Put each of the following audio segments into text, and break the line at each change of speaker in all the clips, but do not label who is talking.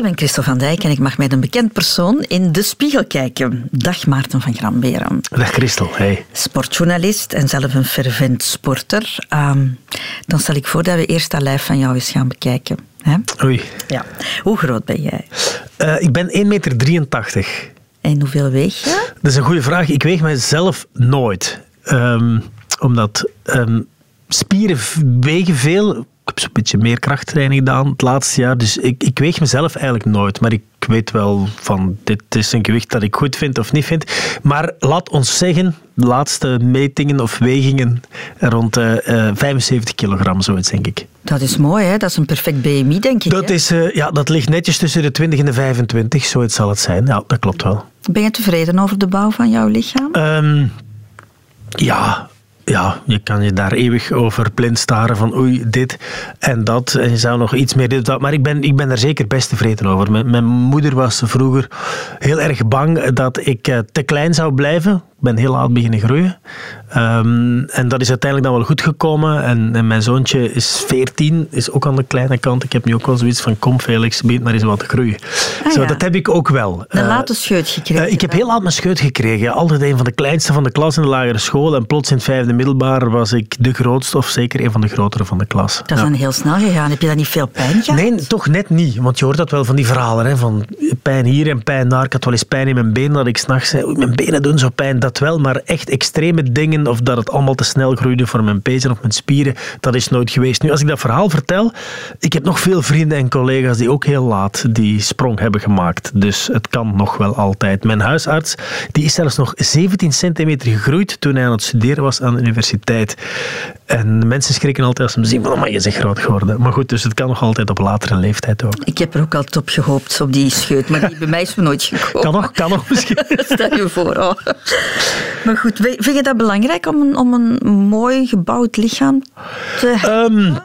Ik ben Christel van Dijk en ik mag met een bekend persoon in de spiegel kijken. Dag Maarten van Gramberen.
Dag Christel, hey.
Sportjournalist en zelf een fervent sporter. Ehm, dan stel ik voor dat we eerst dat lijf van jou eens gaan bekijken. Hè?
Oei.
Ja. Hoe groot ben jij?
Uh, ik ben 1,83 meter.
En hoeveel weeg je?
Dat is een goede vraag. Ik weeg mijzelf nooit. Um, omdat um, spieren wegen veel heb zo'n beetje meer krachttraining gedaan het laatste jaar. Dus ik, ik weeg mezelf eigenlijk nooit. Maar ik weet wel van dit is een gewicht dat ik goed vind of niet vind. Maar laat ons zeggen, de laatste metingen of wegingen rond uh, uh, 75 kilogram, zoiets denk ik.
Dat is mooi, hè? Dat is een perfect BMI, denk ik.
Dat, is, uh, ja, dat ligt netjes tussen de 20 en de 25, zoiets zal het zijn. Ja, dat klopt wel.
Ben je tevreden over de bouw van jouw lichaam?
Um, ja, ja, je kan je daar eeuwig over blind staren van oei, dit en dat. En je zou nog iets meer dit dat. Maar ik ben, ik ben er zeker best tevreden over. Mijn, moeder was vroeger heel erg bang dat ik eh, te klein zou blijven. Ik ben heel laat beginnen groeien. Um, en dat is uiteindelijk dan wel goed gekomen. En, en, mijn zoontje is 14, is ook aan de kleine kant. Ik heb nu ook wel zoiets van: kom Felix, begint maar eens wat te groeien. Ah, Zo, ja. Dat heb ik ook wel.
Een uh, late scheut gekregen?
Uh, ik heb heel laat mijn scheut gekregen. Altijd een van de kleinste van de klas in de lagere school. En plots in het vijfde middelbaar was ik de grootste, of zeker een van de grotere van de klas.
Dat is ja. dan heel snel gegaan. Heb je dan niet veel pijn gehad?
Nee, toch net niet. Want je hoort dat wel van die verhalen: hè, van pijn hier en pijn daar. Ik had wel eens pijn in mijn benen, dat ik s'nachts zei: mijn benen doen zo pijn. Dat wel, maar echt extreme dingen of dat het allemaal te snel groeide voor mijn pezen of mijn spieren, dat is nooit geweest. Nu, als ik dat verhaal vertel, ik heb nog veel vrienden en collega's die ook heel laat die sprong hebben gemaakt. Dus het kan nog wel altijd. Mijn huisarts, die is zelfs nog 17 centimeter gegroeid toen hij aan het studeren was aan de universiteit. En mensen schrikken altijd als ze me zien van, maar je bent groot geworden. Maar goed, dus het kan nog altijd op latere leeftijd ook.
Ik heb er ook altijd op gehoopt, op die scheut, maar die bij mij is me nooit gekomen.
Kan nog, kan nog misschien.
Stel je voor. Oh. Maar goed, vind je dat belangrijk om een, om een mooi gebouwd lichaam te hebben? Um,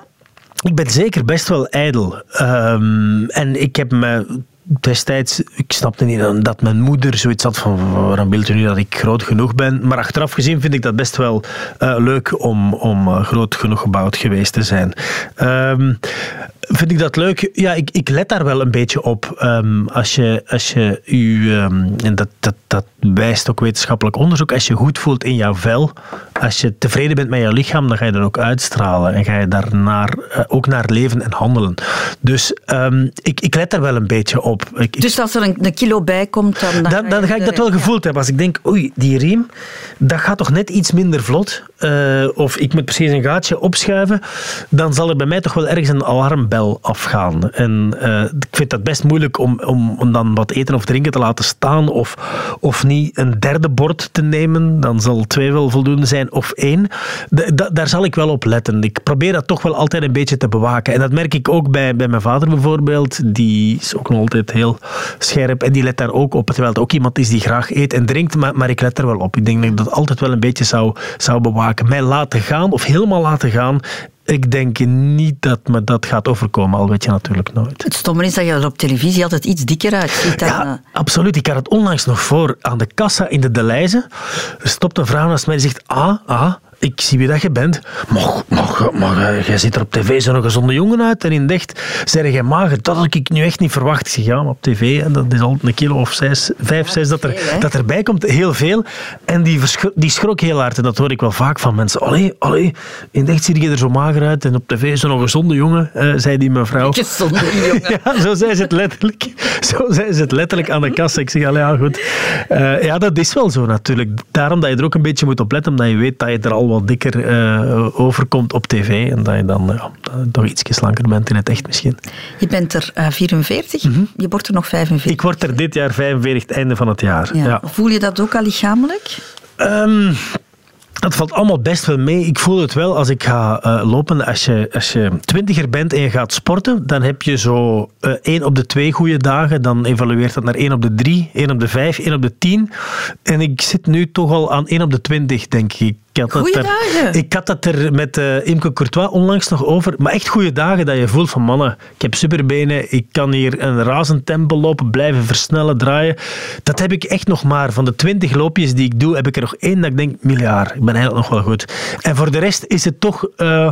ik ben zeker best wel ijdel. Um, en ik heb me destijds, ik snapte niet dat mijn moeder zoiets had van waarom wilt u nu dat ik groot genoeg ben? Maar achteraf gezien vind ik dat best wel uh, leuk om, om uh, groot genoeg gebouwd geweest te zijn. Um, vind ik dat leuk? Ja, ik, ik let daar wel een beetje op. Um, als je, als je u, um, en dat, dat, dat wijst ook wetenschappelijk onderzoek, als je goed voelt in jouw vel, als je tevreden bent met je lichaam, dan ga je dat ook uitstralen en ga je daar naar, uh, ook naar leven en handelen. Dus um, ik, ik let daar wel een beetje op. Ik,
dus als er een, een kilo bij komt, dan...
Dan, dan, dan ga ik dat wel gevoeld hebben. Als ik denk, oei, die riem, dat gaat toch net iets minder vlot. Uh, of ik moet precies een gaatje opschuiven, dan zal er bij mij toch wel ergens een alarmbel afgaan. En uh, ik vind dat best moeilijk om, om, om dan wat eten of drinken te laten staan of, of niet een derde bord te nemen. Dan zal twee wel voldoende zijn of één. Daar zal ik wel op letten. Ik probeer dat toch wel altijd een beetje te bewaken. En dat merk ik ook bij, bij mijn vader bijvoorbeeld. Die is ook nog altijd heel scherp en die let daar ook op. Terwijl het ook iemand is die graag eet en drinkt, maar, maar ik let er wel op. Ik denk dat ik dat altijd wel een beetje zou, zou bewaken. Mij laten gaan of helemaal laten gaan ik denk niet dat me dat gaat overkomen, al weet je natuurlijk nooit.
Het stomme is dat je er op televisie altijd iets dikker uitziet. Dan,
ja, absoluut. Ik had het onlangs nog voor aan de kassa in de Deleuze. Er stopt een vrouw naast mij die zegt, ah, ah, ik zie wie dat je bent. Maar, maar, maar jij ziet er op tv zo'n gezonde jongen uit. En in dacht, zeg jij mager, dat had ik nu echt niet verwacht. Ik zeg, ja, maar op tv, en dat is al een kilo of zes, vijf, zes dat, er, dat erbij komt. Heel veel. En die, die schrok heel hard. En dat hoor ik wel vaak van mensen. Allee, allee, in dacht zie je er zo mager uit. En op tv zo'n gezonde jongen, uh, zei die mevrouw.
Gezonde jongen.
ja, zo zei ze het letterlijk. Zo zei ze het letterlijk aan de kassa. Ik zeg, allee, ja, goed. Uh, ja, dat is wel zo natuurlijk. Daarom dat je er ook een beetje moet op letten, omdat je weet dat je er al wat dikker uh, overkomt op tv en dat je dan uh, toch iets slanker bent in het echt misschien.
Je bent er uh, 44, mm -hmm. je wordt er nog 45.
Ik word er dit jaar 45, het einde van het jaar. Ja. Ja.
Voel je dat ook al lichamelijk?
Um, dat valt allemaal best wel mee. Ik voel het wel als ik ga uh, lopen. Als je, als je twintiger bent en je gaat sporten, dan heb je zo uh, één op de twee goede dagen. Dan evalueert dat naar één op de drie, één op de vijf, één op de tien. En ik zit nu toch al aan één op de twintig, denk ik had
Goeie
het er,
dagen.
Ik had het er met uh, Imke Courtois onlangs nog over. Maar echt goede dagen dat je voelt van mannen, ik heb superbenen, ik kan hier een razend tempo lopen, blijven versnellen, draaien. Dat heb ik echt nog maar. Van de twintig loopjes die ik doe, heb ik er nog één dat ik denk, miljard, ik ben eigenlijk nog wel goed. En voor de rest is het toch, uh,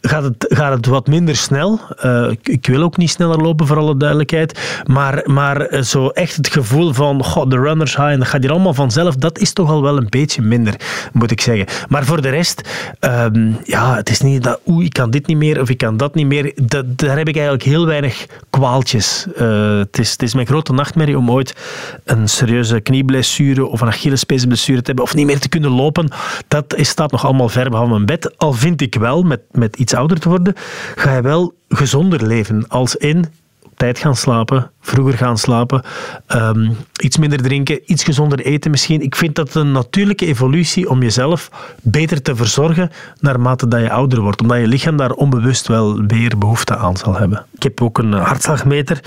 gaat, het, gaat het wat minder snel. Uh, ik, ik, wil ook niet sneller lopen, voor alle duidelijkheid. Maar, maar zo echt het gevoel van, god, de runners high, en dat gaat hier allemaal vanzelf, dat is toch al wel een beetje minder, moet ik zeggen. Maar voor de rest, um, ja, het is niet dat, oeh, ik kan dit niet meer of ik kan dat niet meer. Daar heb ik eigenlijk heel weinig kwaaltjes. Uh, het, is, het is mijn grote nachtmerrie om ooit een serieuze knieblessure of een Achillespeesblessure te hebben of niet meer te kunnen lopen. Dat staat nog allemaal ver behalve mijn bed. Al vind ik wel, met, met iets ouder te worden, ga je wel gezonder leven. Als in tijd gaan slapen, vroeger gaan slapen, um, iets minder drinken, iets gezonder eten misschien. Ik vind dat een natuurlijke evolutie om jezelf beter te verzorgen naarmate dat je ouder wordt, omdat je lichaam daar onbewust wel meer behoefte aan zal hebben. Ik heb ook een hartslagmeter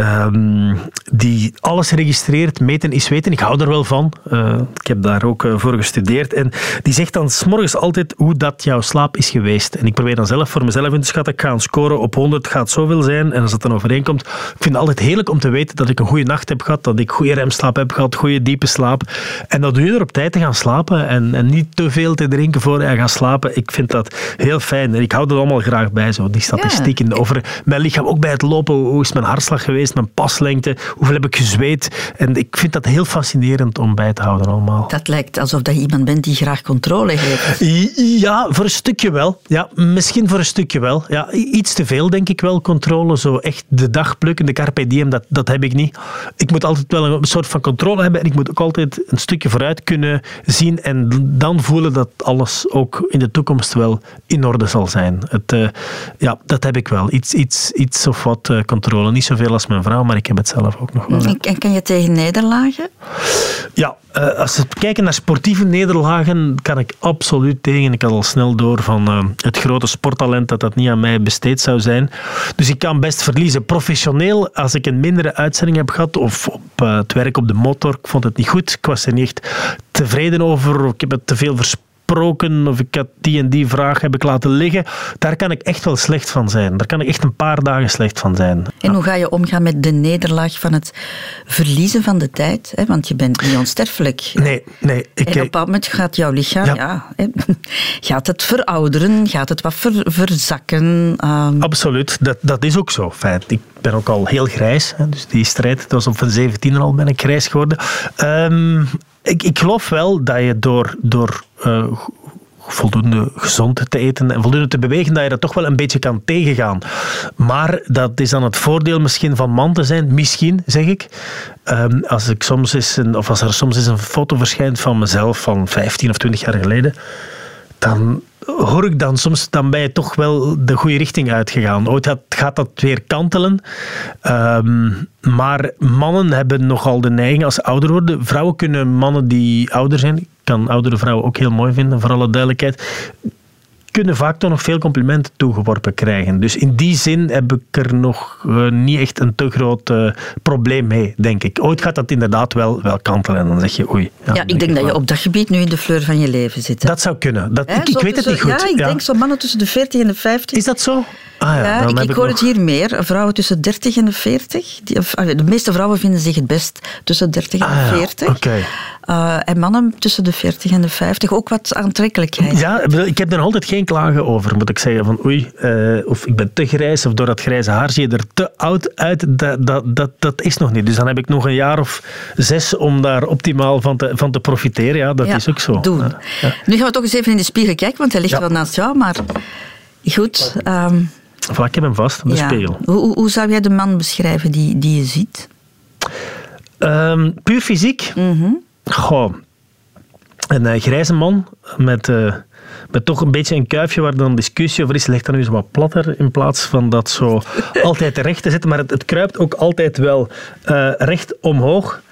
um, die alles registreert. Meten is weten. Ik hou er wel van. Uh, ik heb daar ook uh, voor gestudeerd. En die zegt dan s'morgens altijd hoe dat jouw slaap is geweest. En ik probeer dan zelf voor mezelf in te schatten. Ik ga een scoren op 100, gaat zoveel zijn. En als dat dan overeenkomt, ik vind altijd heerlijk om te weten dat ik een goede nacht heb gehad, dat ik goede remslaap heb gehad, goede diepe slaap. En dat doe je er op tijd te gaan slapen en, en niet te veel te drinken voor je gaat slapen. Ik vind dat heel fijn. En ik hou er allemaal graag bij, zo, die statistieken ja. over mijn lichaam. Ook bij het lopen, hoe is mijn hartslag geweest, mijn paslengte, hoeveel heb ik gezweet. En ik vind dat heel fascinerend om bij te houden allemaal.
Dat lijkt alsof dat je iemand bent die graag controle heeft.
Ja, voor een stukje wel. Ja, misschien voor een stukje wel. Ja, iets te veel, denk ik wel, controle. Zo echt de dag plukken, de carpe dat, dat heb ik niet. Ik moet altijd wel een soort van controle hebben en ik moet ook altijd een stukje vooruit kunnen zien en dan voelen dat alles ook in de toekomst wel in orde zal zijn. Het, uh, ja, dat heb ik wel. Iets, iets, iets of wat uh, controle. Niet zoveel als mijn vrouw, maar ik heb het zelf ook nog wel.
En kan je tegen nederlagen?
Ja, uh, als we kijken naar sportieve nederlagen, kan ik absoluut tegen. Ik had al snel door van uh, het grote sporttalent dat dat niet aan mij besteed zou zijn. Dus ik kan best verliezen. Professioneel, als ik een mindere uitzending heb gehad, of op uh, het werk op de motor, ik vond het niet goed. Ik was er niet echt tevreden over. Ik heb het te veel of ik had die en die vraag heb ik laten liggen. Daar kan ik echt wel slecht van zijn. Daar kan ik echt een paar dagen slecht van zijn.
En ja. hoe ga je omgaan met de nederlaag van het verliezen van de tijd? Hè? Want je bent niet onsterfelijk.
Nee, nee. Ik,
en op een bepaald moment gaat jouw lichaam, ja. ja hè, gaat het verouderen, gaat het wat ver, verzakken. Um...
Absoluut, dat, dat is ook zo. Feit. Ik ben ook al heel grijs. Hè, dus die strijd, het was op van 17 al ben ik grijs geworden. Um, ik, geloof wel dat je door, door uh, voldoende gezond te eten en voldoende te bewegen, dat je dat toch wel een beetje kan tegengaan. Maar dat is dan het voordeel misschien van man te zijn. Misschien, zeg ik. Um, als, ik soms eens een, of als er soms eens een foto verschijnt van mezelf van 15 of 20 jaar geleden, dan hoor ik dan soms, dan ben je toch wel de goede richting uitgegaan. Ooit gaat, gaat dat weer kantelen. Um, maar mannen hebben nogal de neiging als ze ouder worden. Vrouwen kunnen mannen die ouder zijn, ik kan oudere vrouwen ook heel mooi vinden, voor alle duidelijkheid, kunnen vaak toch nog veel complimenten toegeworpen krijgen. Dus in die zin heb ik er nog uh, niet echt een te groot uh, probleem mee, denk ik. Ooit gaat dat inderdaad wel, wel kantelen en dan zeg je oei.
Ja, ja ik denk dat je op dat gebied nu in de fleur van je leven zit. Hè?
Dat zou kunnen. Dat, He, ik, ik weet het niet goed.
Ja, ik ja. denk zo mannen tussen de 40 en de 50.
Is dat zo? Ah, ja,
ja ik, ik hoor nog... het hier meer. Vrouwen tussen 30 en de 40. Die, of, de meeste vrouwen vinden zich het best tussen 30 en
ah,
40.
Okay.
Uh, en mannen tussen de 40 en de 50 ook wat aantrekkelijkheid.
Ja, ik heb er altijd geen klagen over, moet ik zeggen. Van oei, uh, of ik ben te grijs, of door dat grijze haar zie je er te oud uit. Dat, dat, dat, dat is nog niet. Dus dan heb ik nog een jaar of zes om daar optimaal van te, van te profiteren. Ja, dat
ja,
is ook zo.
Doen. Ja, ja. Nu gaan we toch eens even in de spiegel kijken, want hij ligt wel naast jou. Maar goed. Um,
Voilà, ik heb hem vast, de spiegel.
Hoe, hoe zou jij de man beschrijven die, die je ziet?
Um, puur fysiek?
Mm -hmm.
Goh, een uh, grijze man met, uh, met toch een beetje een kuifje waar dan discussie over is. Ligt dan nu zo wat platter in plaats van dat zo altijd recht te zetten. Maar het, het kruipt ook altijd wel uh, recht omhoog.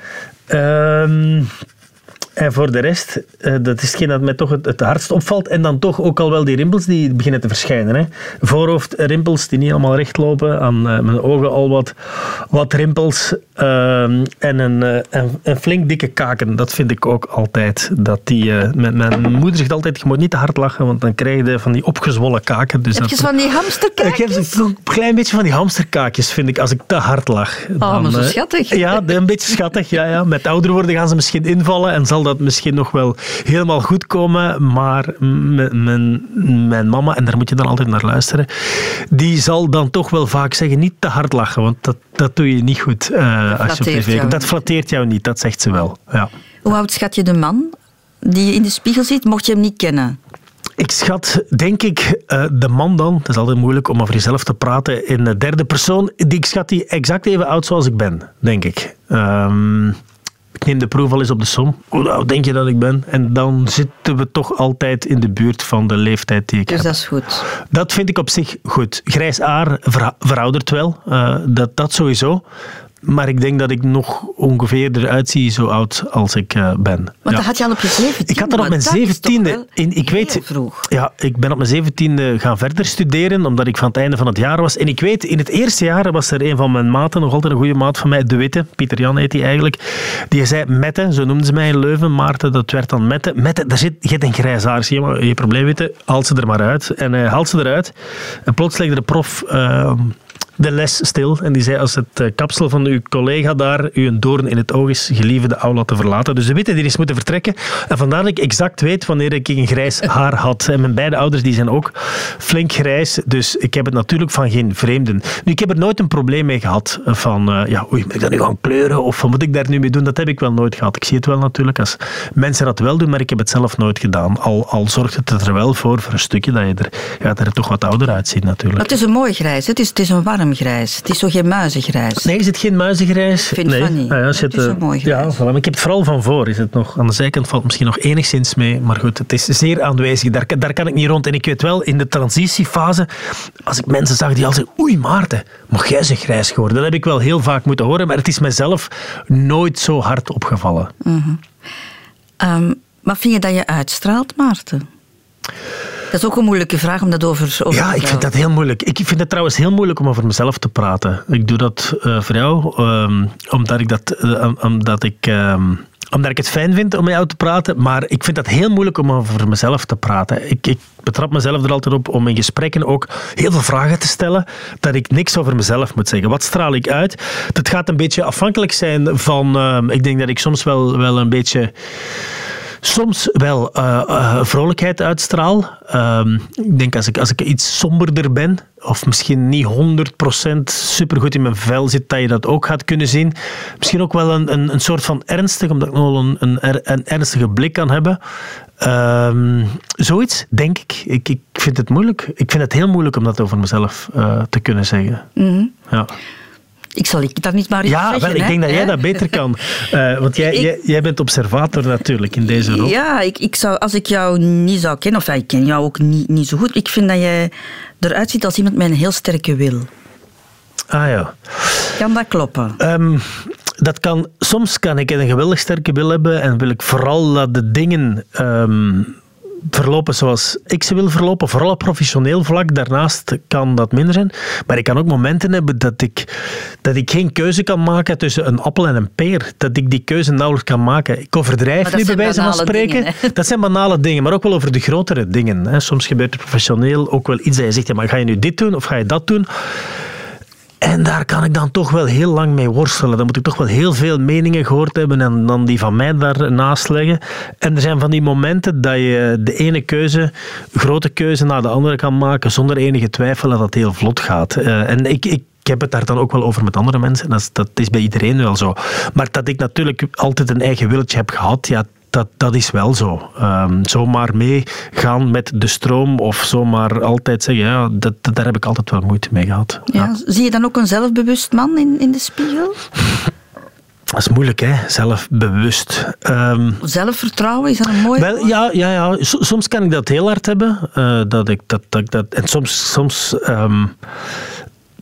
Um, En voor de rest, uh, dat is hetgeen dat mij toch het, het hardst opvalt. En dan toch ook al wel die rimpels die beginnen te verschijnen. Hè. Voorhoofdrimpels die niet allemaal recht lopen. Aan uh, mijn ogen al wat, wat rimpels. Uh, en een, een, een, flink dikke kaken. Dat vind ik ook altijd. Dat die, mijn, mijn moeder zegt altijd, je moet niet te hard lachen, want dan krijg je van die opgezwollen kaken.
Dus heb je van die hamsterkaakjes?
Ik heb een klein beetje van die hamsterkaakjes, vind ik, als ik te hard lach.
Oh, dan, maar zo schattig.
Ja, een beetje schattig. Ja, ja. Met ouder worden gaan ze misschien invallen en zal dat misschien nog wel helemaal goed komen. Maar mijn, mijn mama, en daar moet je dan altijd naar luisteren, die zal dan toch wel vaak zeggen: niet te hard lachen, want dat, dat doe je niet goed uh, als je tv Dat flatteert jou niet, dat zegt ze wel. Ja.
Hoe oud schat je de man die je in de spiegel ziet, mocht je hem niet kennen?
Ik schat, denk ik, uh, de man dan, het is altijd moeilijk om over jezelf te praten in de derde persoon, die, ik schat die exact even oud zoals ik ben, denk ik. Um, ik neem de proef al eens op de som. Hoe oud denk je dat ik ben? En dan zitten we toch altijd in de buurt van de leeftijd die ik
dus
heb.
Dus dat is goed.
Dat vind ik op zich goed. Grijs haar veroudert wel. Uh, dat, dat sowieso. Maar ik denk dat ik nog ongeveer eruit zie zo oud als ik uh, ben.
Want dat had je al op je zeventiende.
Ik had dat op mijn zeventiende. Ik weet,
vroeg.
Ja, ik ben op mijn zeventiende gaan verder studeren, omdat ik van het einde van het jaar was. En ik weet, in het eerste jaar was er een van mijn maten, nog altijd een goede maat van mij, De Witte, Pieter Jan heet hij eigenlijk, die zei Mette, zo noemden ze mij in Leuven, Maarten, dat werd dan Mette. Mette, daar zit, je hebt een grijs haar, zie je maar, je probleem Witte, haal ze er maar uit. En hij haalt ze eruit. En plots legde de prof... Uh, de les stil en die zei als het eh, kapsel van uw collega daar u een doorn in het oog is, gelieve de aula te verlaten. Dus de witte die is moeten vertrekken. En vandaar dat ik exact weet wanneer ik een grijs haar had. En mijn beide ouders die zijn ook flink grijs, dus ik heb het natuurlijk van geen vreemden. Nu, ik heb er nooit een probleem mee gehad van, uh, ja, oei, moet ik dat nu gaan kleuren of wat moet ik daar nu mee doen? Dat heb ik wel nooit gehad. Ik zie het wel natuurlijk als mensen dat wel doen, maar ik heb het zelf nooit gedaan. Al, al zorgt het er wel voor, voor een stukje, dat je er, ja, er toch wat ouder uitziet natuurlijk.
Het is een mooi grijs, het is, het is een warm grijs. Het is zo geen muizengrijs.
Nee, is het geen muizengrijs?
Ik vind
nee.
van niet.
Ah, ja,
het, het is een mooi
grijs. Ja, voilà. ik heb het vooral van voor. Is het nog, aan de zijkant valt misschien nog enigszins mee. Maar goed, het is zeer aanwezig. Daar, daar kan ik niet rond. En ik weet wel, in de transitiefase, als ik mensen zag die al zeggen, oei Maarten, mag jij zo grijs geworden? Dat heb ik wel heel vaak moeten horen. Maar het is mezelf nooit zo hard opgevallen.
Mm -hmm. um, wat vind je dat je uitstraalt, Maarten? Dat is ook een moeilijke vraag om dat over, over
Ja, ik vind dat heel moeilijk. Ik vind het trouwens heel moeilijk om over mezelf te praten. Ik doe dat uh, voor jou, um, omdat ik dat... Uh, omdat ik... Um, omdat ik het fijn vind om met jou te praten, maar ik vind dat heel moeilijk om over mezelf te praten. Ik, ik, betrap mezelf er altijd op om in gesprekken ook heel veel vragen te stellen, dat ik niks over mezelf moet zeggen. Wat straal ik uit? Dat gaat een beetje afhankelijk zijn van... Uh, ik denk dat ik soms wel, wel een beetje soms wel uh, uh, vrolijkheid uitstraal. Uh, ik denk als ik, als ik iets somberder ben, of misschien niet 100% supergoed in mijn vel zit, dat je dat ook gaat kunnen zien. Misschien ook wel een, een, een soort van ernstig, omdat ik nog een, een, een ernstige blik kan hebben. Ehm, zoiets, denk ik. ik. Ik vind het moeilijk. Ik vind het heel moeilijk om dat over mezelf uh, te kunnen zeggen.
Mm -hmm.
Ja.
Ik zal ik dat niet maar
ja,
zeggen.
Wel, ik denk dat jij dat beter kan. Uh, want jij, ik, jij, jij, bent observator natuurlijk in deze rol.
Ja, ik, ik zou, als ik jou niet zou kennen, of ja, ik ken jou ook niet, niet zo goed, ik vind dat jij eruit ziet als iemand met een heel sterke wil.
Ah ja.
Kan dat kloppen?
Um, dat kan, soms kan ik een geweldig sterke wil hebben en wil ik vooral dat de dingen um, verlopen zoals ik ze wil verlopen, vooral op professioneel vlak. Daarnaast kan dat minder zijn. Maar ik kan ook momenten hebben dat ik, dat ik geen keuze kan maken tussen een appel en een peer. Dat ik die keuze nauwelijks kan maken. Ik overdrijf nu bij wijze van spreken.
Dingen,
dat zijn banale dingen, maar ook wel over de grotere dingen. Soms gebeurt er professioneel ook wel iets dat je zegt, ja, maar ga je nu dit doen of ga je dat doen? En daar kan ik dan toch wel heel lang mee worstelen. Dan moet ik toch wel heel veel meningen gehoord hebben en dan die van mij daarnaast leggen. En er zijn van die momenten dat je de ene keuze, grote keuze, na de andere kan maken zonder enige twijfel dat dat heel vlot gaat. Uh, en ik, ik ik heb het daar dan ook wel over met andere mensen. Dat is, dat is bij iedereen wel zo. Maar dat ik natuurlijk altijd een eigen willetje heb gehad, ja, dat, dat is wel zo. Um, zomaar meegaan met de stroom of zomaar altijd zeggen, ja, dat, dat, daar heb ik altijd wel moeite mee gehad.
Ja, ja. Zie je dan ook een zelfbewust man in, in de spiegel?
Dat is moeilijk, hè? zelfbewust. Um,
Zelfvertrouwen, is dat een mooi
wel, ja, ja, ja, soms kan ik dat heel hard hebben. Uh, dat ik, dat, dat, dat, en soms, soms um,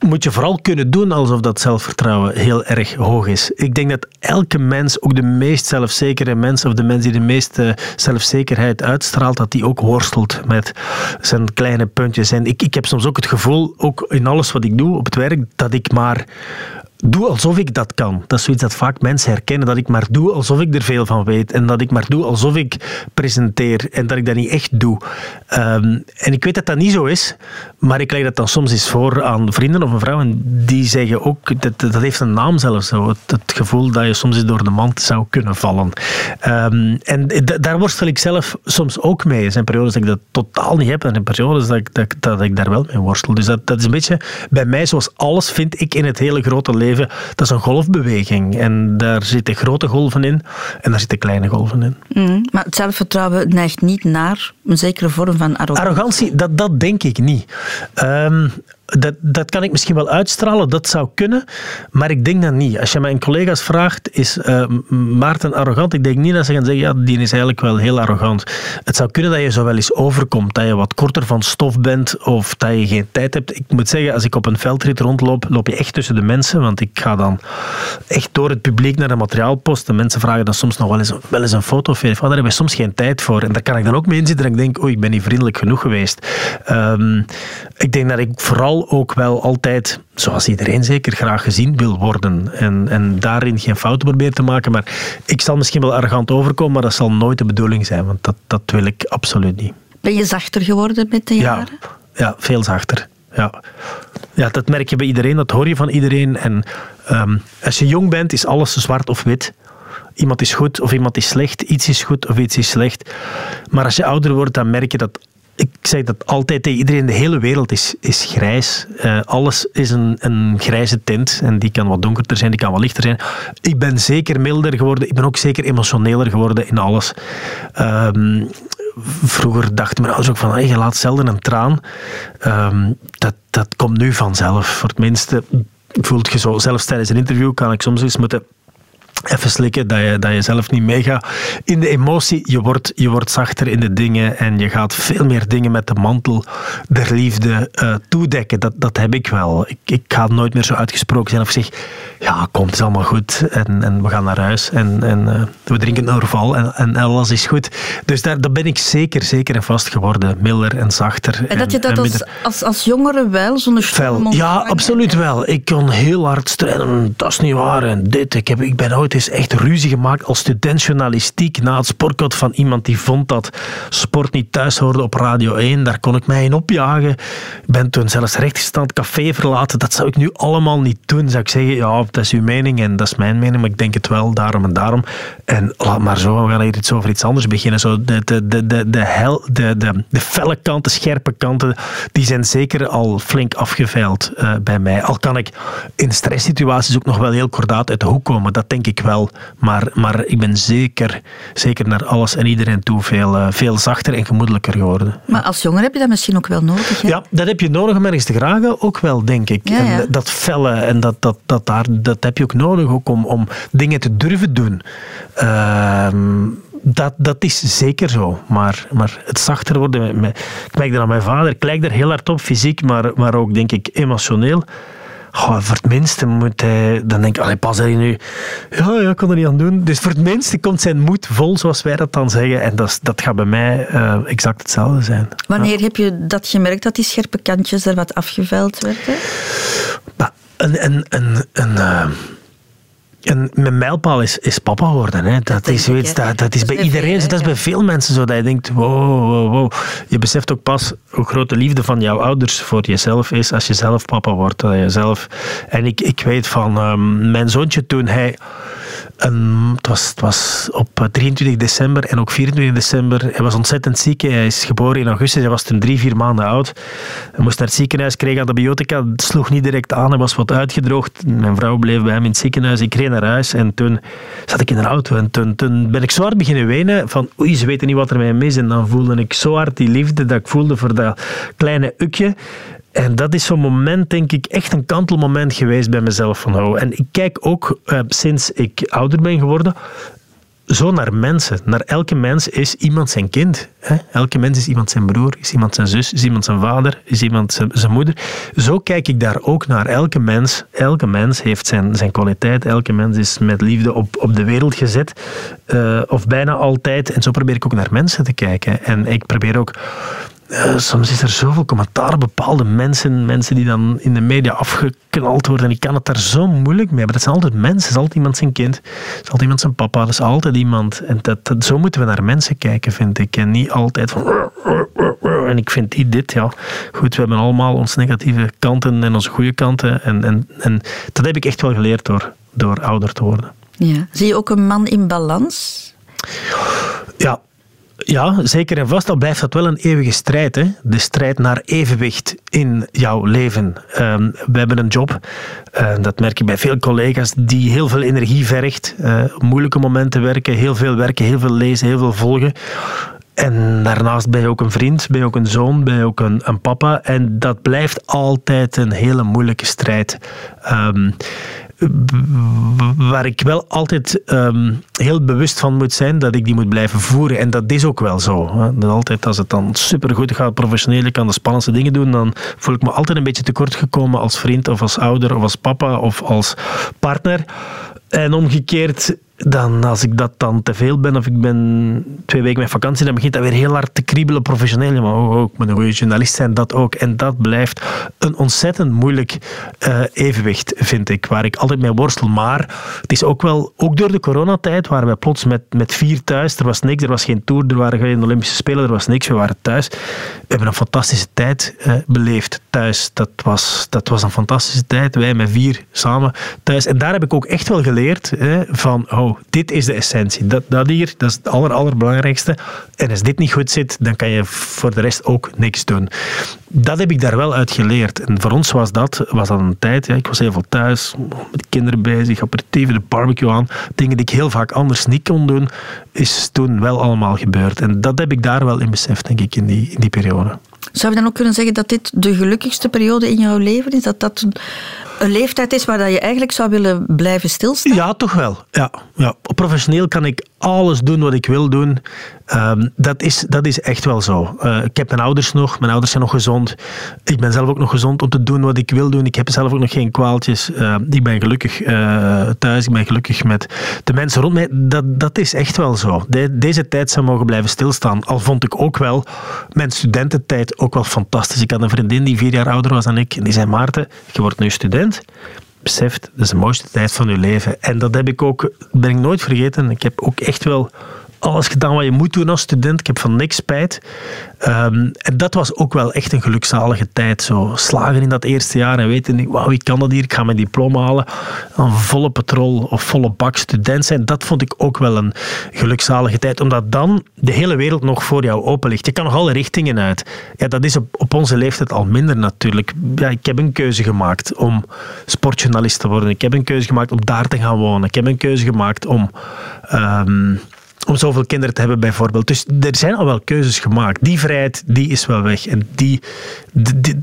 moet je vooral kunnen doen alsof dat zelfvertrouwen heel erg hoog is. Ik denk dat elke mens, ook de meest zelfzekere mens of de mens die de meeste zelfzekerheid uitstraalt, dat die ook worstelt met zijn kleine puntjes. En ik, ik heb soms ook het gevoel, ook in alles wat ik doe op het werk, dat ik maar doe alsof ik dat kan. Dat is zoiets dat vaak mensen herkennen, dat ik maar doe alsof ik er veel van weet en dat ik maar doe alsof ik presenteer en dat ik dat niet echt doe. Ehm, en ik weet dat dat niet zo is, maar ik leg dat dan soms eens voor aan vrienden of een vrouw en die zeggen ook, dat, dat heeft een naam zelfs, zo, het, gevoel dat je soms eens door de mand zou kunnen vallen. Ehm, en daar worstel ik zelf soms ook mee. Er zijn periodes dat ik dat totaal niet heb en er periodes dat ik, dat, dat ik daar wel mee worstel. Dus dat, dat is een beetje bij mij zoals alles vind ik in het hele grote leven dat is een golfbeweging. En daar zitten grote golven in en daar zitten kleine golven in.
Mm, maar het zelfvertrouwen neigt niet naar een zekere vorm van arrogantie.
Arrogantie, dat, dat denk ik niet. Um, dat, dat kan ik misschien wel uitstralen, dat zou kunnen, maar ik denk dat niet. Als je mijn collega's vraagt, is uh, Maarten arrogant? Ik denk niet dat ze gaan zeggen, ja, die is eigenlijk wel heel arrogant. Het zou kunnen dat je zo wel eens overkomt, dat je wat korter van stof bent of dat je geen tijd hebt. Ik moet zeggen, als ik op een veldrit rondloop, loop je echt tussen de mensen, want ik ga dan echt door het publiek naar de materiaalpost. De mensen vragen dan soms nog wel eens, wel eens een foto of daar hebben we soms geen tijd voor. En daar kan ik dan ook mee inzitten en ik denk, oei, ik ben niet vriendelijk genoeg geweest. Um, ik denk dat ik vooral ook wel altijd, zoals iedereen zeker, graag gezien wil worden. En, en daarin geen fouten proberen te maken. Maar ik zal misschien wel arrogant overkomen, maar dat zal nooit de bedoeling zijn. Want dat, dat wil ik absoluut niet.
Ben je zachter geworden met de jaren?
Ja, ja veel zachter. Ja. ja, dat merk je bij iedereen, dat hoor je van iedereen. En ehm, als je jong bent, is alles zwart of wit. Iemand is goed of iemand is slecht. Iets is goed of iets is slecht. Maar als je ouder wordt, dan merk je dat ik zeg dat altijd tegen iedereen, de hele wereld is, is grijs. Uh, alles is een, een grijze tint en die kan wat donkerder zijn, die kan wat lichter zijn. Ik ben zeker milder geworden, ik ben ook zeker emotioneler geworden in alles. Um, vroeger dachten mijn ouders ook van, hey, je laat zelden een traan. Um, dat, dat komt nu vanzelf. Voor het minste voelt je zo, zelfs tijdens een interview kan ik soms eens moeten even slikken, dat je, dat je zelf niet meegaat in de emotie. Je wordt, je wordt zachter in de dingen en je gaat veel meer dingen met de mantel der liefde uh, toedekken. Dat, dat heb ik wel. Ik, ik ga nooit meer zo uitgesproken zijn of zeg, ja, komt het is allemaal goed en, en we gaan naar huis en, en uh, we drinken een orval en, en alles is goed. Dus daar, daar ben ik zeker, zeker en vast geworden. Milder en zachter.
En dat je dat als, als, als jongere wel, zonder
storm Ja, absoluut wel. Ik kon heel hard strijden. Dat is niet waar en dit. Ik, heb, ik ben ooit is echt ruzie gemaakt als studentjournalistiek na het sportcode van iemand die vond dat sport niet thuis hoorde op Radio 1. Daar kon ik mij in opjagen. Ik ben toen zelfs rechtgestand café verlaten. Dat zou ik nu allemaal niet doen. Zou ik zeggen, ja, dat is uw mening en dat is mijn mening, maar ik denk het wel, daarom en daarom. En laat maar zo, we gaan hier iets over iets anders beginnen. Zo de, de, de, de, de, hel, de, de, de felle kanten, scherpe kanten, die zijn zeker al flink afgeveild uh, bij mij. Al kan ik in stresssituaties ook nog wel heel kordaat uit de hoek komen. Dat denk ik wel. Maar, maar ik ben zeker, zeker naar alles en iedereen toe veel, uh, veel zachter en gemoedelijker geworden.
Maar als jonger heb je dat misschien ook wel nodig? Hè?
Ja, dat heb je nodig om ergens te gragen, ook wel, denk ik. Ja, ja. En dat felle en dat, dat, dat, daar, dat heb je ook nodig ook om, om dingen te durven doen. Uh, dat, dat is zeker zo. Maar, maar het zachter worden, met, ik merk dat aan mijn vader, ik lijk er heel hard op, fysiek, maar, maar ook denk ik emotioneel. Goh, voor het minste moet hij... Dan denk ik, allee, pas hij nu... Ja, ja, ik kan er niet aan doen. Dus voor het minste komt zijn moed vol, zoals wij dat dan zeggen. En dat, dat gaat bij mij uh, exact hetzelfde zijn.
Wanneer ja. heb je dat gemerkt, dat die scherpe kantjes er wat afgeveild werden?
Een... een, een, een uh, en mijn mijlpaal is, is papa worden. Hè. Dat, dat is zoiets, dat, dat is bij iedereen. Dat is bij veel mensen zo. Dat je denkt, wow, wow, wow. Je beseft ook pas hoe groot de liefde van jouw ouders voor jezelf is als je zelf papa wordt. Dat je zelf... En ik, ik weet van um, mijn zoontje toen hij Het, was, het was op 23 december en ook 24 december. Hij was ontzettend ziek. Hij is geboren in augustus. Hij was toen drie, vier maanden oud. Hij moest naar het ziekenhuis, kreeg antibiotica. Het sloeg niet direct aan. Hij was wat uitgedroogd. Mijn vrouw bleef bij hem in het ziekenhuis. Ik reed naar huis en toen zat ik in de auto. En toen, ben ik zo hard beginnen wenen van oei, ze weten niet wat er mij mis. En dan voelde ik zo hard die liefde dat ik voelde voor dat kleine ukje. En dat is zo'n moment, denk ik, echt een kantelmoment geweest bij mezelf van hou. En ik kijk ook, uh, sinds ik ouder ben geworden, zo naar mensen. Naar elke mens is iemand zijn kind. Hè? Elke mens is iemand zijn broer, is iemand zijn zus, is iemand zijn vader, is iemand zijn, zijn moeder. Zo kijk ik daar ook naar. Elke mens, elke mens heeft zijn, zijn kwaliteit. Elke mens is met liefde op, op de wereld gezet. Uh, of bijna altijd. En zo probeer ik ook naar mensen te kijken. En ik probeer ook uh, soms is er zoveel commentaar op bepaalde mensen, mensen die dan in de media afgeknald worden. Ik kan het daar zo moeilijk mee, maar dat zijn altijd mensen. Het is altijd iemand zijn kind, het is altijd iemand zijn papa, dat is altijd iemand. En dat, dat, zo moeten we naar mensen kijken, vind ik. En niet altijd van... En ik vind die dit, ja. Goed, we hebben allemaal onze negatieve kanten en onze goede kanten. En, en, en dat heb ik echt wel geleerd door, door ouder te worden.
Ja. Zie je ook een man in balans?
Ja, ja, zeker en vast. Al blijft dat wel een eeuwige strijd. Hè? De strijd naar evenwicht in jouw leven. Um, we hebben een job, uh, dat merk je bij veel collega's, die heel veel energie vergt. Uh, moeilijke momenten werken, heel veel werken, heel veel lezen, heel veel volgen. En daarnaast ben je ook een vriend, ben je ook een zoon, ben je ook een, een papa. En dat blijft altijd een hele moeilijke strijd. Um, waar ik wel altijd um, heel bewust van moet zijn dat ik die moet blijven voeren. En dat is ook wel zo. Hè. altijd als het dan supergoed gaat, professioneel, ik kan de spannendste dingen doen, dan voel ik me altijd een beetje tekort gekomen als vriend of als ouder of als papa of als partner. En omgekeerd dan als ik dat dan te veel ben of ik ben twee weken met vakantie, dan begint dat weer heel hard te kriebelen professioneel. Maar oh, oh, ik moet een goede journalist zijn, dat ook. En dat blijft een ontzettend moeilijk uh, evenwicht, vind ik, waar ik altijd mee worstel. Maar het is ook wel, ook door de coronatijd waren we plots met, met vier thuis. Er was niks, er was geen tour, er waren geen Olympische Spelen, er was niks. We waren thuis. We hebben een fantastische tijd uh, beleefd thuis. Dat was, dat was een fantastische tijd. Wij met vier samen thuis. En daar heb ik ook echt wel geleerd van, oh, dit is de essentie. Dat, dat hier, dat is het aller, allerbelangrijkste. En als dit niet goed zit, dan kan je voor de rest ook niks doen. Dat heb ik daar wel uit geleerd. En voor ons was dat, was dat een tijd, ja, ik was heel veel thuis, met kinderen bezig, aperitieven, de barbecue aan. Dingen die ik heel vaak anders niet kon doen, is toen wel allemaal gebeurd. En dat heb ik daar wel in beseft, denk ik, in die, in die periode.
Zou je dan ook kunnen zeggen dat dit de gelukkigste periode in jouw leven is? Dat dat een leeftijd is waar je eigenlijk zou willen blijven stilstaan?
Ja, toch wel. Ja, ja. Professioneel kan ik alles doen wat ik wil doen. Ehm, dat, is, dat is echt wel zo. Uh, ik heb mijn ouders nog. Mijn ouders zijn nog gezond. Ik ben zelf ook nog gezond om te doen wat ik wil doen. Ik heb zelf ook nog geen kwaaltjes. Uh, ik ben gelukkig uh, thuis. Ik ben gelukkig met de mensen rond mij. Dat, dat is echt wel zo. De, deze tijd zou mogen blijven stilstaan. Al vond ik ook wel mijn studententijd ook wel fantastisch. Ik had een vriendin die vier jaar ouder was dan ik. En die zei, Maarten, je wordt nu student beseft, dat is de mooiste tijd van je leven. En dat heb ik ook, ben ik nooit vergeten. Ik heb ook echt wel alles gedaan wat je moet doen als student. Ik heb van niks spijt. Um, en dat was ook wel echt een gelukzalige tijd. Zo slagen in dat eerste jaar en weten, wauw, ik kan dat hier, ik ga mijn diploma halen. Een volle patrol of volle bak student zijn, dat vond ik ook wel een gelukzalige tijd. Omdat dan de hele wereld nog voor jou open ligt. Je kan nog alle richtingen uit. Ja, dat is op, onze leeftijd al minder natuurlijk. Ja, ik heb een keuze gemaakt om sportjournalist te worden. Ik heb een keuze gemaakt om daar te gaan wonen. Ik heb een keuze gemaakt om... Um, om zoveel kinderen te hebben bijvoorbeeld. Dus er zijn al wel keuzes gemaakt. Die vrijheid, die is wel weg. En die,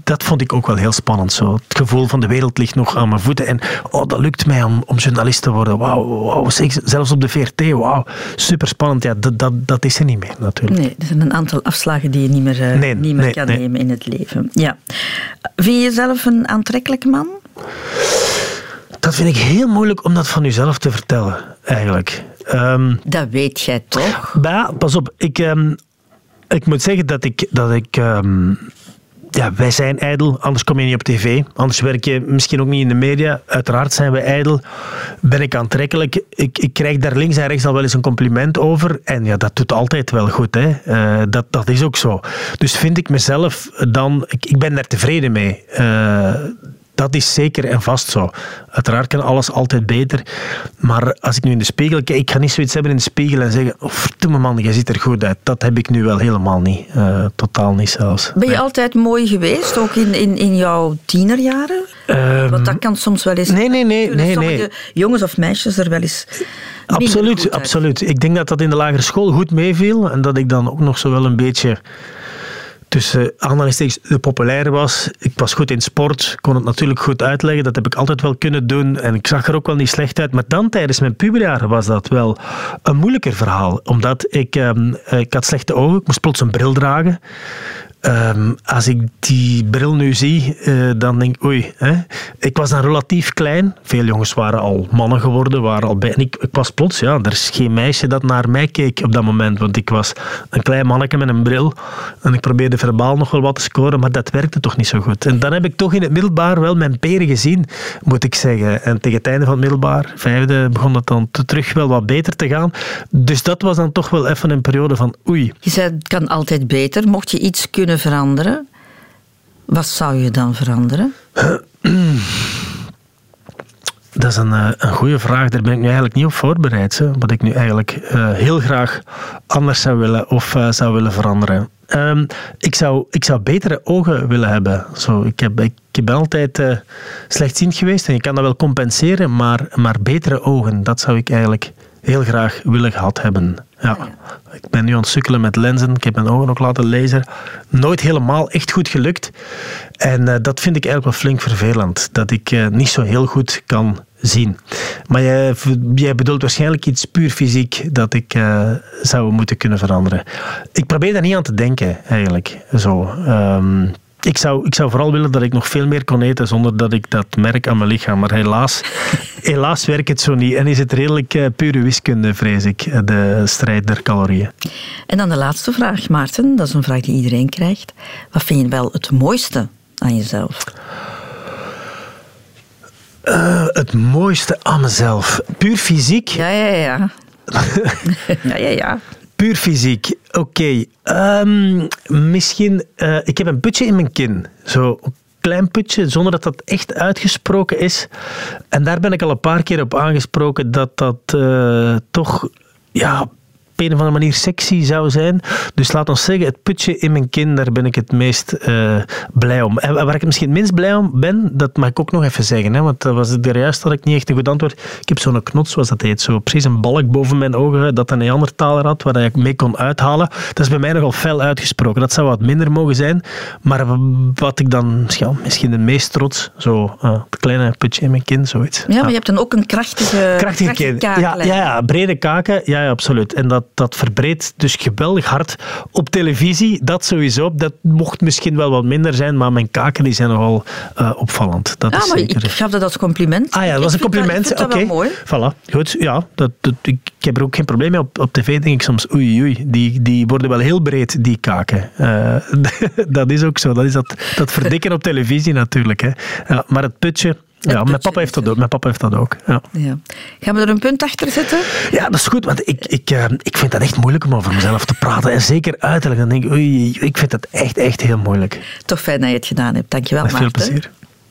dat vond ik ook wel heel spannend. Zo. Het gevoel van de wereld ligt nog aan mijn voeten. En oh, dat lukt mij om, om journalist te worden. Wauw, wow, zelfs op de VRT. Wauw, super spannend. Ja, dat, dat, dat is er niet meer natuurlijk.
Nee, er zijn een aantal afslagen die je niet meer, uh, niet meer kan nemen in het leven. Ja. Vind je jezelf een aantrekkelijke man?
Dat vind ik heel moeilijk om dat van jezelf te vertellen, eigenlijk.
Um, dat weet jij toch?
Ja, pas op. Ik, um, ik moet zeggen dat ik... Dat ik um, ja, wij zijn ijdel, anders kom je niet op tv. Anders werk je misschien ook niet in de media. Uiteraard zijn we ijdel. Ben ik aantrekkelijk? Ik, ik krijg daar links en rechts al wel eens een compliment over. En ja, dat doet altijd wel goed. Hè. Uh, dat, dat is ook zo. Dus vind ik mezelf dan... Ik, ik ben daar tevreden mee. Uh, dat is zeker en vast zo. Uiteraard kan alles altijd beter. Maar als ik nu in de spiegel kijk, ik ga niet zoiets hebben in de spiegel en zeggen: verdomme man, je ziet er goed uit. Dat heb ik nu wel helemaal niet. Uh, totaal niet zelfs.
Ben je altijd mooi geweest, ook in, in, in jouw tienerjaren? Um, Want dat kan soms wel eens.
Nee, nee, nee. nee, nee.
jongens of meisjes er wel eens.
Absoluut, absoluut. Ik denk dat dat in de lagere school goed meeviel en dat ik dan ook nog zo wel een beetje tussen aanhalingstekens de populair was. Ik was goed in sport, kon het natuurlijk goed uitleggen. Dat heb ik altijd wel kunnen doen. En ik zag er ook wel niet slecht uit. Maar dan tijdens mijn puberjaren was dat wel een moeilijker verhaal. Omdat ik, ehm, ik had slechte ogen. Ik moest plots een bril dragen. Ehm, als ik die bril nu zie, uh, dan denk ik, oei. Hè. Ik was dan relatief klein. Veel jongens waren al mannen geworden. Waren al bij, en ik, ik, was plots, ja, er is geen meisje dat naar mij keek op dat moment. Want ik was een klein manneke met een bril. En ik probeerde verbaal nog wel wat te scoren, maar dat werkte toch niet zo goed. En dan heb ik toch in het middelbaar wel mijn peren gezien, moet ik zeggen. En tegen het einde van het middelbaar, vijfde, begon het dan terug wel wat beter te gaan. Dus dat was dan toch wel even een periode van oei.
Je zei, het kan altijd beter. Mocht je iets kunnen veranderen, wat zou je dan veranderen?
Dat is een, eh, een goede vraag. Daar ben ik nu eigenlijk niet op voorbereid. Hè. Wat ik nu eigenlijk uh, heel graag anders zou willen of uh, zou willen veranderen. Um, ik, zou, ik zou betere ogen willen hebben. Zo, ik, heb, ik, ik ben altijd uh, slechtziend geweest en je kan dat wel compenseren, maar, maar betere ogen, dat zou ik eigenlijk heel graag willen gehad hebben. Ja. Ik ben nu aan het sukkelen met lenzen. Ik heb mijn ogen ook laten lezen. Nooit helemaal echt goed gelukt. En uh, dat vind ik eigenlijk wel flink vervelend. Dat ik uh, niet zo heel goed kan zien. Maar jij, jij bedoelt waarschijnlijk iets puur fysiek dat ik uh, zou moeten kunnen veranderen. Ik probeer daar niet aan te denken, eigenlijk. Zo. Um, ik zou, ik zou vooral willen dat ik nog veel meer kon eten zonder dat ik dat merk aan mijn lichaam. Maar helaas, helaas werkt het zo niet. En is het redelijk uh, pure wiskunde, vrees ik, de strijd der calorieën.
En dan de laatste vraag, Maarten. Dat is een vraag die iedereen krijgt. Wat vind je wel het mooiste aan jezelf?
Uh, het mooiste aan mezelf. Puur fysiek?
Ja, ja, ja. ja, ja, ja.
Puur fysiek. Oké. Um, misschien... Uh, ik heb een putje in mijn kin. Zo klein putje, zonder dat dat echt uitgesproken is. En daar ben ik al een paar keer op aangesproken dat dat uh, toch... Ja, op een of andere manier sexy zou zijn. Dus laat ons zeggen, het putje in mijn kin, daar ben ik het meest uh, blij om. En waar ik misschien het minst blij om ben, dat mag ik ook nog even zeggen. Hè, want dat was het er juist had ik niet echt een goed antwoord. Ik heb zo'n knots, zoals dat heet. Zo precies een balk boven mijn ogen, dat een Neandertaler had, waar ik mee kon uithalen. Dat is bij mij nogal fel uitgesproken. Dat zou wat minder mogen zijn. Maar wat ik dan ja, misschien het meest trots, zo uh, het kleine putje in mijn kin, zoiets.
Ja, maar je hebt dan ook een krachtige,
krachtige. Ja, ja, ja, brede kaken, ja, ja absoluut. En dat, dat verbreedt dus geweldig hard. Op televisie, dat sowieso. Dat mocht misschien wel wat minder zijn, maar mijn kaken die zijn nogal uh, opvallend. Dat
ja,
is
maar
zeker.
ik gaf dat als compliment.
Ah ja, dat was een compliment.
Oké,
okay.
mooi.
Voilà, goed. Ja, dat, dat, ik, ik, heb er ook geen probleem mee. Op, op tv denk ik soms, oei, oei, die, die worden wel heel breed, die kaken. Uh, dat is ook zo. Dat is dat, dat verdikken op televisie natuurlijk. Hè. Ja, maar het putje, ja, mijn papa heeft dat ook. Mijn papa heeft dat ook. Ja.
Ja. Gaan we er een punt achter zetten?
Ja, dat is goed, want ik, ik, uh, ik vind dat echt moeilijk om over mezelf te praten. En zeker uiterlijk. Dan denk ik, oei, ik vind dat echt, echt heel moeilijk.
Toch fijn dat je het gedaan hebt. Dankjewel,
Met
Maarten.
veel plezier.